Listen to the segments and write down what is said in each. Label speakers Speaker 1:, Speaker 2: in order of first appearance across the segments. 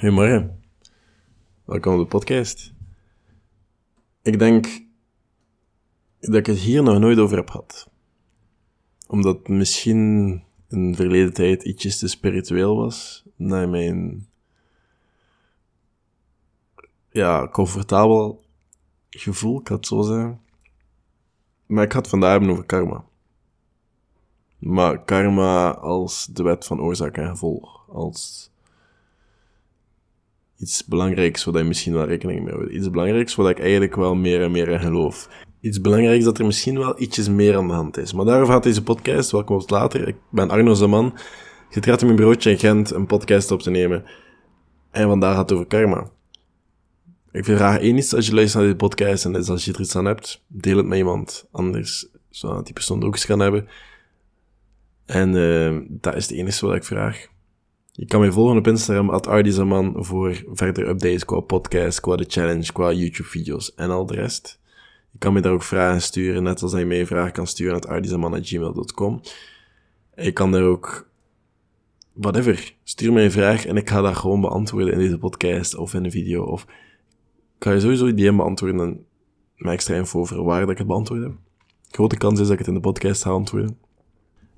Speaker 1: Goedemorgen. Welkom op de podcast. Ik denk dat ik het hier nog nooit over heb gehad. Omdat misschien in de verleden tijd ietsjes te spiritueel was naar mijn ja, comfortabel gevoel, ik had zo zeggen. Maar ik had vandaag hebben over karma. Maar karma als de wet van oorzaak en gevolg. Als iets belangrijks waar je misschien wel rekening mee houdt. Iets belangrijks waar ik eigenlijk wel meer en meer in geloof. Iets belangrijks dat er misschien wel ietsjes meer aan de hand is. Maar daarover gaat deze podcast, welkom op later. Ik ben Arno Zaman. Ik zit in mijn bureautje in Gent een podcast op te nemen. En vandaag gaat het over karma. Ik vraag één iets als je luistert naar deze podcast en als je er iets aan hebt, deel het met iemand anders, zodat die persoon er ook eens kan hebben. En uh, dat is het enige wat ik vraag. Je kan mij volgen op Instagram, at voor verder updates qua podcast, qua de challenge, qua YouTube-video's en al de rest. Je kan me daar ook vragen sturen, net als je mij een vraag kan sturen at ardizaman.gmail.com. Je kan daar ook, whatever, stuur mij een vraag en ik ga dat gewoon beantwoorden in deze podcast of in een video. Of ga je sowieso DM beantwoorden en met extra info over dat ik het beantwoord heb. Grote kans is dat ik het in de podcast ga antwoorden.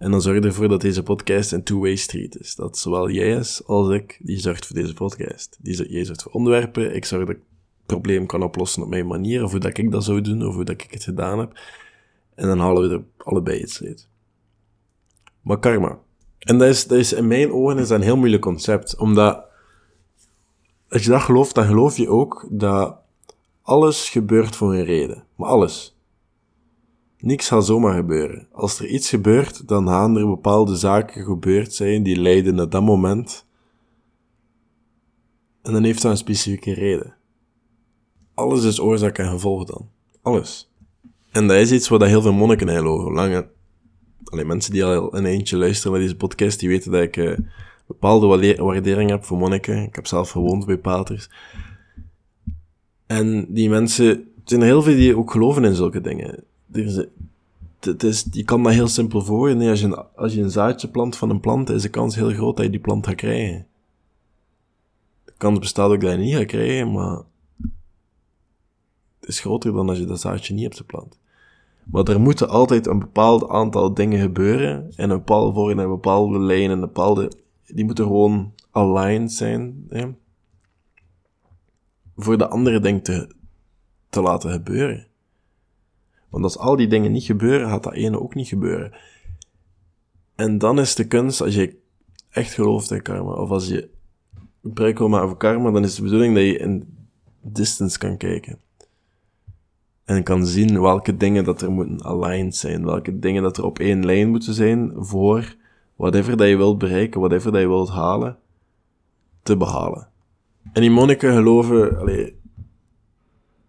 Speaker 1: En dan zorg ervoor dat deze podcast een two-way street is. Dat zowel jij is als ik, die zorgt voor deze podcast. Die, jij zorgt voor onderwerpen, ik zorg dat ik het probleem kan oplossen op mijn manier, of hoe dat ik dat zou doen, of hoe dat ik het gedaan heb. En dan halen we er allebei iets uit. Maar karma. En dat is, is in mijn ogen is een heel moeilijk concept, omdat als je dat gelooft, dan geloof je ook dat alles gebeurt voor een reden. Maar alles. Niks zal zomaar gebeuren. Als er iets gebeurt, dan gaan er bepaalde zaken gebeurd zijn die leiden naar dat moment. En dan heeft dat een specifieke reden. Alles is oorzaak en gevolg dan. Alles. En dat is iets wat heel veel monniken geloven. Lange, alleen mensen die al een eentje luisteren naar deze podcast, die weten dat ik uh, bepaalde waardering heb voor monniken. Ik heb zelf gewoond bij paters. En die mensen, er zijn heel veel die ook geloven in zulke dingen er het is, je kan dat heel simpel voor. Als, je een, als je een zaadje plant van een plant, is de kans heel groot dat je die plant gaat krijgen. De kans bestaat ook dat je niet gaat krijgen, maar het is groter dan als je dat zaadje niet hebt geplant. Maar er moeten altijd een bepaald aantal dingen gebeuren, en een bepaalde voor een bepaalde lijn, en bepaalde, die moeten gewoon aligned zijn, hè, voor de andere dingen te laten gebeuren. Want als al die dingen niet gebeuren, gaat dat ene ook niet gebeuren. En dan is de kunst, als je echt gelooft in karma, of als je gebruik wil maken voor karma, dan is de bedoeling dat je in distance kan kijken. En kan zien welke dingen dat er moeten aligned zijn, welke dingen dat er op één lijn moeten zijn voor whatever dat je wilt bereiken, whatever dat je wilt halen, te behalen. En die monniken geloven, allee,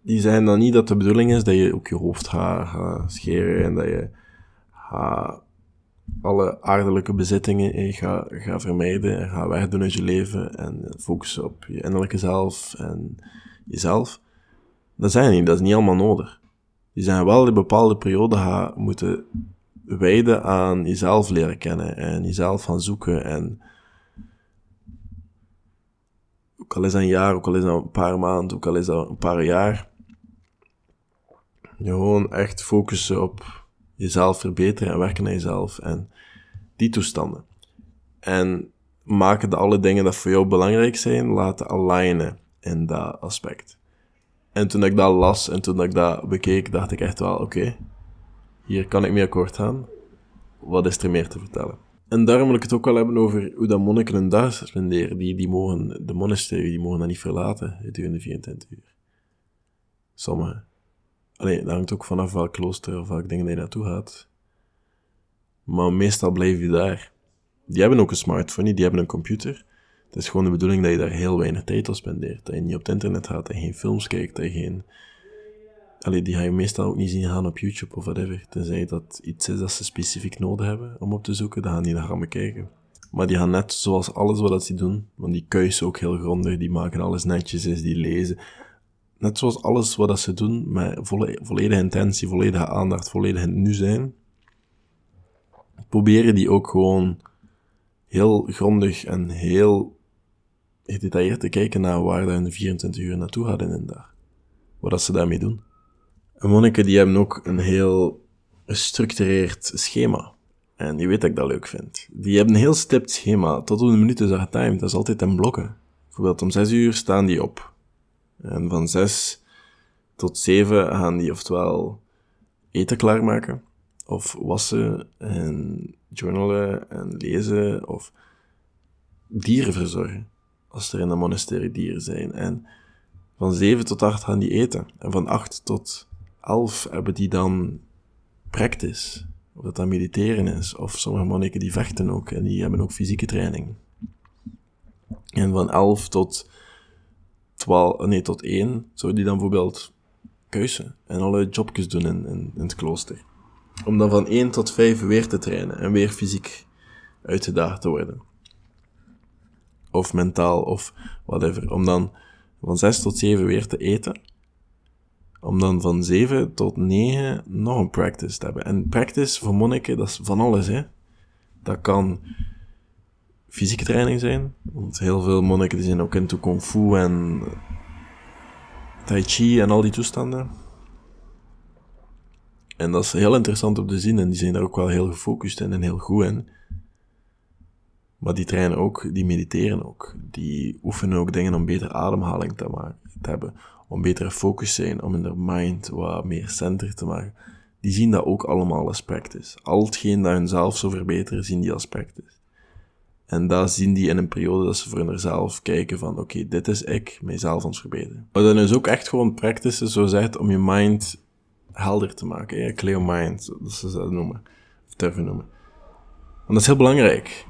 Speaker 1: die zijn dan niet dat de bedoeling is dat je ook je hoofd gaat, scheren en dat je alle aardelijke bezittingen gaat, gaat vermijden en gaat wegdoen uit je leven en focussen op je innerlijke zelf en jezelf. Dat zijn niet, dat is niet allemaal nodig. Je zijn wel een bepaalde periode gaan moeten wijden aan jezelf leren kennen en jezelf gaan zoeken en ook al is dat een jaar, ook al is dat een paar maanden, ook al is dat een paar jaar, gewoon echt focussen op jezelf verbeteren en werken aan jezelf en die toestanden. En maken dat alle dingen dat voor jou belangrijk zijn, laten alignen in dat aspect. En toen ik dat las en toen ik dat bekeek, dacht ik echt wel, oké, hier kan ik mee akkoord gaan. Wat is er meer te vertellen? En daarom wil ik het ook wel hebben over hoe dat monniken een dag. Die, die mogen, de monasterie, die mogen dat niet verlaten gedurende 24 uur. Sommigen. Allee, dat hangt ook vanaf welk klooster of welk ding je naartoe gaat. Maar meestal blijf je daar. Die hebben ook een smartphone, die hebben een computer. Het is gewoon de bedoeling dat je daar heel weinig tijd op spendeert. Dat je niet op het internet gaat, dat je geen films kijkt, dat je geen... Allee, die ga je meestal ook niet zien gaan op YouTube of whatever. Tenzij dat iets is dat ze specifiek nodig hebben om op te zoeken, dan gaan die naar gaan bekijken. Maar die gaan net zoals alles wat ze doen, want die kuisen ook heel grondig, die maken alles netjes, is die lezen net zoals alles wat ze doen, met volledige intentie, volledige aandacht, volledig nu zijn, proberen die ook gewoon heel grondig en heel gedetailleerd te kijken naar waar hun 24 uur naartoe gaat in een dag. Wat dat ze daarmee doen. En monniken die hebben ook een heel gestructureerd schema. En je weet dat ik dat leuk vind. Die hebben een heel stipt schema. Tot op de minuut is dat getimed. Dat is altijd in blokken. Bijvoorbeeld om 6 uur staan die op. En van 6 tot 7 gaan die oftewel eten klaarmaken, of wassen en journalen en lezen, of dieren verzorgen, als er in een monasterie dieren zijn. En van 7 tot 8 gaan die eten. En van 8 tot 11 hebben die dan practice. Of dat dan mediteren is. Of sommige monniken die vechten ook. En die hebben ook fysieke training. En van 11 tot 12, nee, tot 1 zou die dan bijvoorbeeld keuze en alle jobjes doen in, in, in het klooster. Om dan van 1 tot 5 weer te trainen en weer fysiek uitgedaagd te worden. Of mentaal, of whatever. Om dan van 6 tot 7 weer te eten. Om dan van 7 tot 9 nog een practice te hebben. En practice voor monniken, dat is van alles, hè. Dat kan fysieke training zijn. Want heel veel monniken die zijn ook into kung fu en tai chi en al die toestanden. En dat is heel interessant om te zien en die zijn daar ook wel heel gefocust in en heel goed in. Maar die trainen ook, die mediteren ook. Die oefenen ook dingen om betere ademhaling te, maken, te hebben. Om betere focus te zijn, om in hun mind wat meer center te maken. Die zien dat ook allemaal als practice. Al hetgeen dat hun zelf zo verbeteren, zien die practice. En dat zien die in een periode dat ze voor hunzelf kijken van, oké, dit is ik, mijzelf het verbeteren. Maar dan is ook echt gewoon practices, zo zegt, om je mind helder te maken. Ja, clear mind, dat ze dat noemen. Of durven noemen. En dat is heel belangrijk.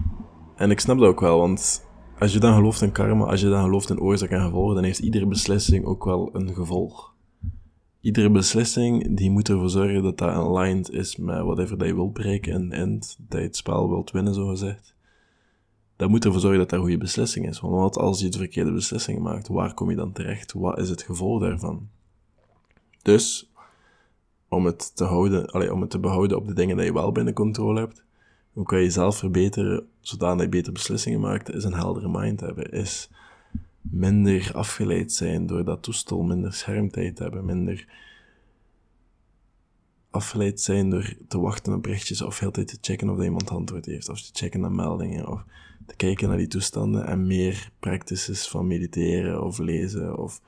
Speaker 1: En ik snap dat ook wel, want als je dan gelooft in karma, als je dan gelooft in oorzaak en gevolg, dan heeft iedere beslissing ook wel een gevolg. Iedere beslissing, die moet ervoor zorgen dat dat aligned is met whatever dat je wilt bereiken en dat je het spel wilt winnen, zo gezegd dat moet ervoor zorgen dat dat een goede beslissing is. Want als je de verkeerde beslissing maakt, waar kom je dan terecht? Wat is het gevolg daarvan? Dus, om het te houden, allez, om het te behouden op de dingen die je wel binnen controle hebt, hoe kan je jezelf verbeteren zodat je betere beslissingen maakt, is een heldere mind hebben, is minder afgeleid zijn door dat toestel, minder schermtijd hebben, minder afgeleid zijn door te wachten op berichtjes of heel tijd te checken of iemand antwoord heeft, of te checken naar meldingen, of te kijken naar die toestanden en meer practices van mediteren of lezen of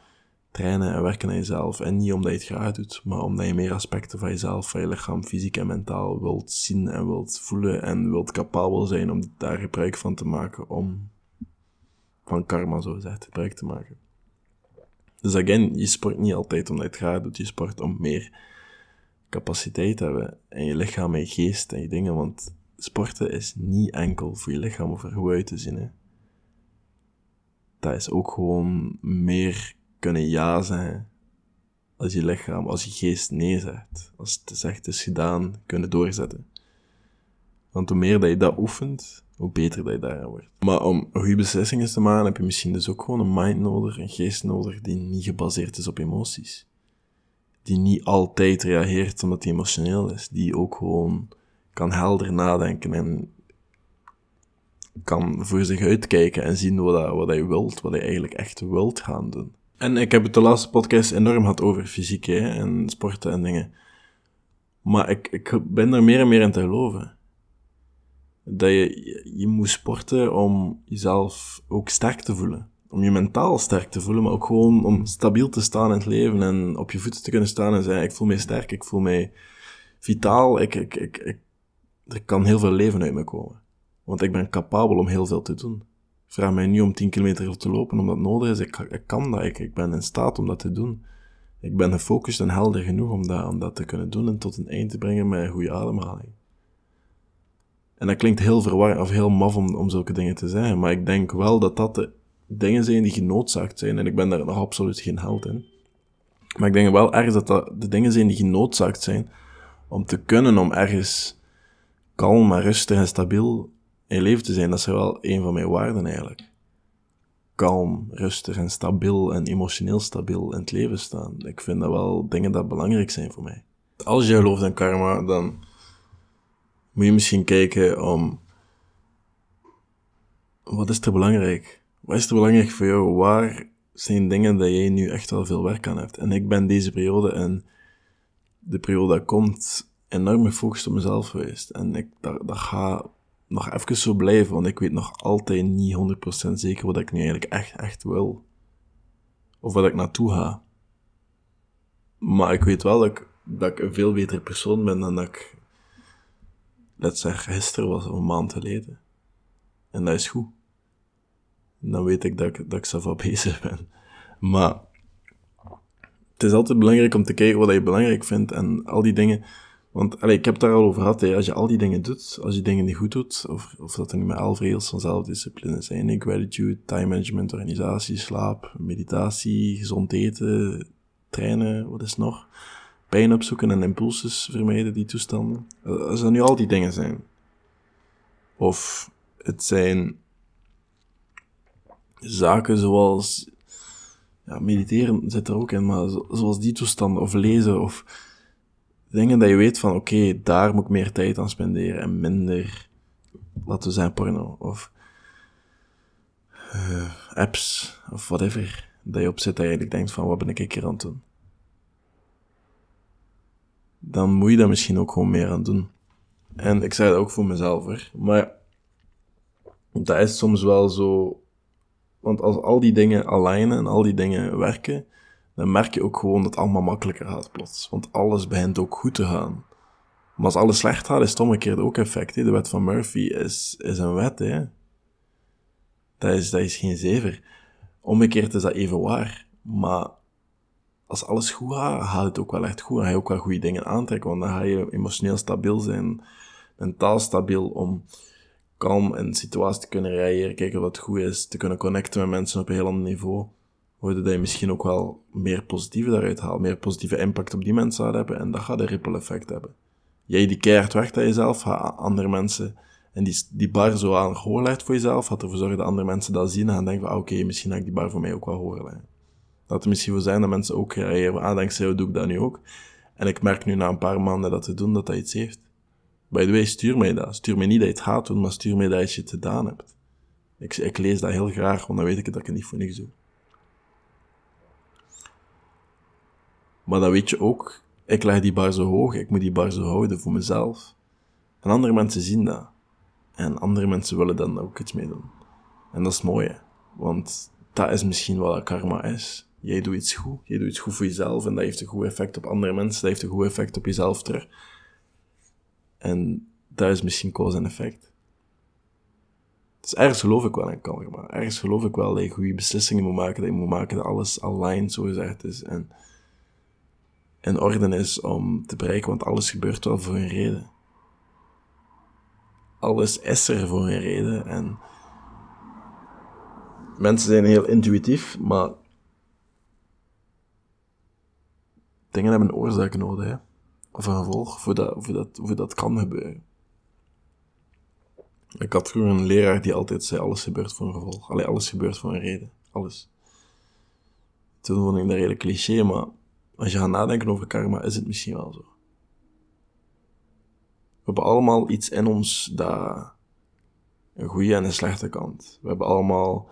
Speaker 1: trainen en werken aan jezelf. En niet omdat je het graag doet, maar omdat je meer aspecten van jezelf, van je lichaam, fysiek en mentaal wilt zien en wilt voelen en wilt capabel zijn om daar gebruik van te maken om van karma, zo gezegd, gebruik te maken. Dus again, je sport niet altijd omdat je het graag doet, je sport om meer capaciteit te hebben en je lichaam en je geest en je dingen, want sporten is niet enkel voor je lichaam of er goed uit te zien. Hè. Dat is ook gewoon meer kunnen ja zijn als je lichaam, als je geest nee zegt. Als het zegt is gedaan, kunnen doorzetten. Want hoe meer dat je dat oefent, hoe beter dat je daarin wordt. Maar om goede beslissingen te maken, heb je misschien dus ook gewoon een mind nodig, een geest nodig, die niet gebaseerd is op emoties. Die niet altijd reageert omdat hij emotioneel is. Die ook gewoon kan helder nadenken en kan voor zich uitkijken en zien wat, dat, wat hij wilt, wat hij eigenlijk echt wilt gaan doen. En ik heb het de laatste podcast enorm gehad over fysiek hè, en sporten en dingen. Maar ik, ik ben er meer en meer in te geloven. Dat je, je moet sporten om jezelf ook sterk te voelen. Om je mentaal sterk te voelen, maar ook gewoon om stabiel te staan in het leven en op je voeten te kunnen staan en zeggen, ik voel mij sterk, ik voel mij vitaal, ik, ik, ik, ik er kan heel veel leven uit me komen. Want ik ben capabel om heel veel te doen. Vraag mij niet om 10 kilometer te lopen omdat nodig is. Ik, ik kan dat. Ik, ik ben in staat om dat te doen. Ik ben gefocust en helder genoeg om dat, om dat te kunnen doen en tot een eind te brengen met een goede ademhaling. En dat klinkt heel verwarrend of heel maf om, om zulke dingen te zeggen, maar ik denk wel dat dat de dingen zijn die genoodzaakt zijn. En ik ben daar nog absoluut geen held in. Maar ik denk wel ergens dat dat de dingen zijn die genoodzaakt zijn om te kunnen om ergens kalm, maar rustig en stabiel in leven te zijn, dat is wel een van mijn waarden eigenlijk. Kalm, rustig en stabiel en emotioneel stabiel in het leven staan. Ik vind dat wel dingen dat belangrijk zijn voor mij. Als je gelooft in karma, dan moet je misschien kijken om... Wat is er belangrijk? Wat is er belangrijk voor jou? Waar zijn dingen dat jij nu echt wel veel werk aan hebt? En ik ben deze periode en de periode dat komt enorm gefocust op mezelf geweest. En ik, dat, dat gaat nog even zo blijven, want ik weet nog altijd niet 100% zeker wat ik nu eigenlijk echt, echt wil. Of wat ik naartoe ga. Maar ik weet wel dat ik, dat ik een veel betere persoon ben dan dat ik, let's zeggen, gisteren was, of een maand geleden. En dat is goed. Dan weet ik dat ik, dat ik zelf op bezig ben. Maar het is altijd belangrijk om te kijken wat je belangrijk vindt en al die dingen. Want allee, ik heb het daar al over gehad, hè. als je al die dingen doet, als je dingen niet goed doet, of, of dat er niet met elf regels van zelfdiscipline zijn, gratitude, time management, organisatie, slaap, meditatie, gezond eten, trainen, wat is nog? Pijn opzoeken en impulses vermijden, die toestanden. Als dat nu al die dingen zijn. Of het zijn zaken zoals ja, mediteren zit er ook in, maar zoals die toestanden, of lezen, of dingen dat je weet van, oké, daar moet ik meer tijd aan spenderen en minder, laten we zeggen, porno, of uh, apps, of whatever, dat je op zit, dat je eigenlijk denkt van, wat ben ik hier aan het doen? Dan moet je daar misschien ook gewoon meer aan doen. En ik zei dat ook voor mezelf, hoor. Maar dat is soms wel zo want als al die dingen alignen en al die dingen werken, dan merk je ook gewoon dat het allemaal makkelijker gaat plots. Want alles begint ook goed te gaan. Maar als alles slecht gaat, is het omgekeerd ook effect. De wet van Murphy is, is een wet. Hè? Dat, is, dat is geen zever. Omgekeerd is dat even waar. Maar als alles goed gaat, gaat het ook wel echt goed. Dan ga je ook wel goede dingen aantrekken. Want dan ga je emotioneel stabiel zijn, mentaal stabiel om kalm in situaties te kunnen reageren, kijken wat goed is, te kunnen connecten met mensen op een heel ander niveau, waardoor dat je misschien ook wel meer positieve daaruit haalt, meer positieve impact op die mensen gaat hebben, en dat gaat een ripple effect hebben. Jij die keihard werkt aan jezelf, gaat andere mensen, en die, die bar zo aan legt voor jezelf, gaat ervoor zorgen dat andere mensen dat zien en gaan denken van, ah, oké, misschien ga ik die bar voor mij ook wel horen. Dat er misschien voor zijn dat mensen ook reageren, ah, dankzij jou doe ik dat nu ook. En ik merk nu na een paar maanden dat te doen, dat dat iets heeft. By the way, stuur mij dat. Stuur mij niet dat je het gaat doen, maar stuur mij dat je het gedaan hebt. Ik, ik lees dat heel graag, want dan weet ik dat ik het niet voor niks doe. Maar dan weet je ook, ik leg die bar zo hoog, ik moet die bar zo houden voor mezelf. En andere mensen zien dat. En andere mensen willen dan ook iets mee doen. En dat is mooi, want dat is misschien wat karma is. Jij doet iets goed, jij doet iets goed voor jezelf en dat heeft een goed effect op andere mensen, dat heeft een goed effect op jezelf terug. En dat is misschien cause en effect. Dus ergens geloof ik wel in karma. Ergens geloof ik wel dat je goede beslissingen moet maken, dat je moet maken dat alles aligned, zo gezegd is. En in orde is om te bereiken, want alles gebeurt wel voor een reden. Alles is er voor een reden. En mensen zijn heel intuïtief, maar dingen hebben oorzaak nodig. Hè? Of een gevolg voor dat, voor dat, voor dat kan gebeuren. Ik had vroeger een leraar die altijd zei: alles gebeurt voor een gevolg. Allee, alles gebeurt voor een reden. Alles. Toen vond ik dat redelijk cliché, maar als je gaat nadenken over karma, is het misschien wel zo. We hebben allemaal iets in ons dat een goede en een slechte kant. We hebben allemaal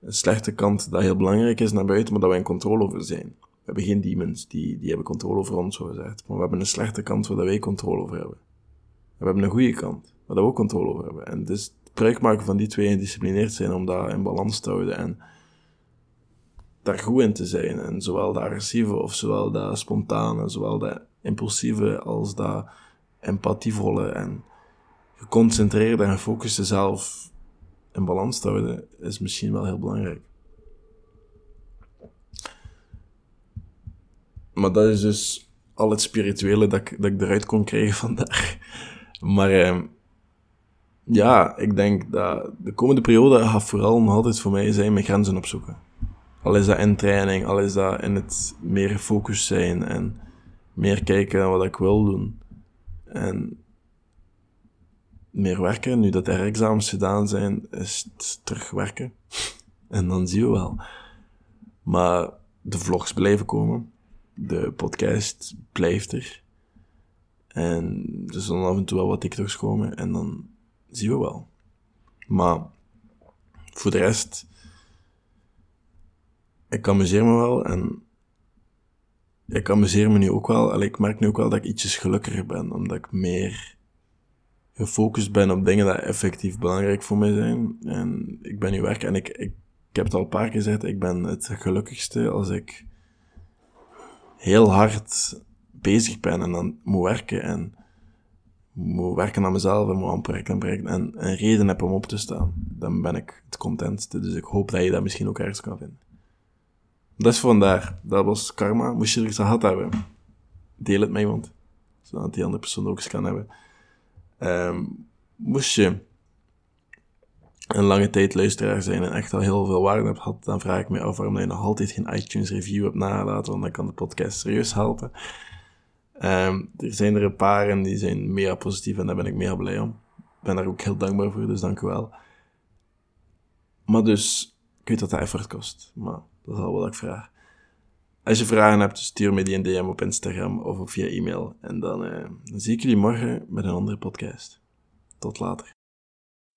Speaker 1: een slechte kant dat heel belangrijk is naar buiten, maar dat wij in controle over zijn hebben geen demons, die, die hebben controle over ons, zo gezegd. Maar we hebben een slechte kant waar wij controle over hebben. En we hebben een goede kant, waar we ook controle over hebben. En dus gebruik maken van die twee gedisciplineerd zijn om dat in balans te houden en daar goed in te zijn. En zowel de agressieve of zowel de spontane, zowel de impulsieve als de empathievolle en geconcentreerde en gefocuste zelf in balans te houden, is misschien wel heel belangrijk. Maar dat is dus al het spirituele dat ik, dat ik eruit kon krijgen vandaag. Maar eh, ja, ik denk dat de komende periode gaat vooral nog altijd voor mij zijn mijn grenzen opzoeken. Al is dat in training, al is dat in het meer gefocust zijn en meer kijken naar wat ik wil doen. En meer werken. Nu dat de examens gedaan zijn, is het terug werken. en dan zien we wel. Maar de vlogs blijven komen de podcast blijft er. En er zullen af en toe wel wat TikToks komen en dan zien we wel. Maar voor de rest, ik amuseer me wel en ik amuseer me nu ook wel. En ik merk nu ook wel dat ik ietsjes gelukkiger ben, omdat ik meer gefocust ben op dingen die effectief belangrijk voor mij zijn. En ik ben nu werk en ik, ik, ik heb het al een paar keer gezegd, ik ben het gelukkigste als ik heel hard bezig ben en dan moet werken en moet werken aan mezelf en moet aan projecten en en een reden heb om op te staan. Dan ben ik het contentste. Dus ik hoop dat je dat misschien ook ergens kan vinden. Dat is vandaar. Dat was karma. Moest je er iets gehad hebben, deel het met iemand. Zodat die andere persoon ook eens kan hebben. Um, moest je een lange tijd luisteraar zijn en echt al heel veel waarde hebt gehad, dan vraag ik me af waarom je nog altijd geen iTunes review hebt nagelaten, want dan kan de podcast serieus helpen. Um, er zijn er een paar en die zijn mega positief en daar ben ik mega blij om. Ik ben daar ook heel dankbaar voor, dus dank u wel. Maar dus, ik weet dat dat effort kost, maar dat is al wat ik vraag. Als je vragen hebt, stuur me die een DM op Instagram of via e-mail. En dan, uh, dan zie ik jullie morgen met een andere podcast. Tot later.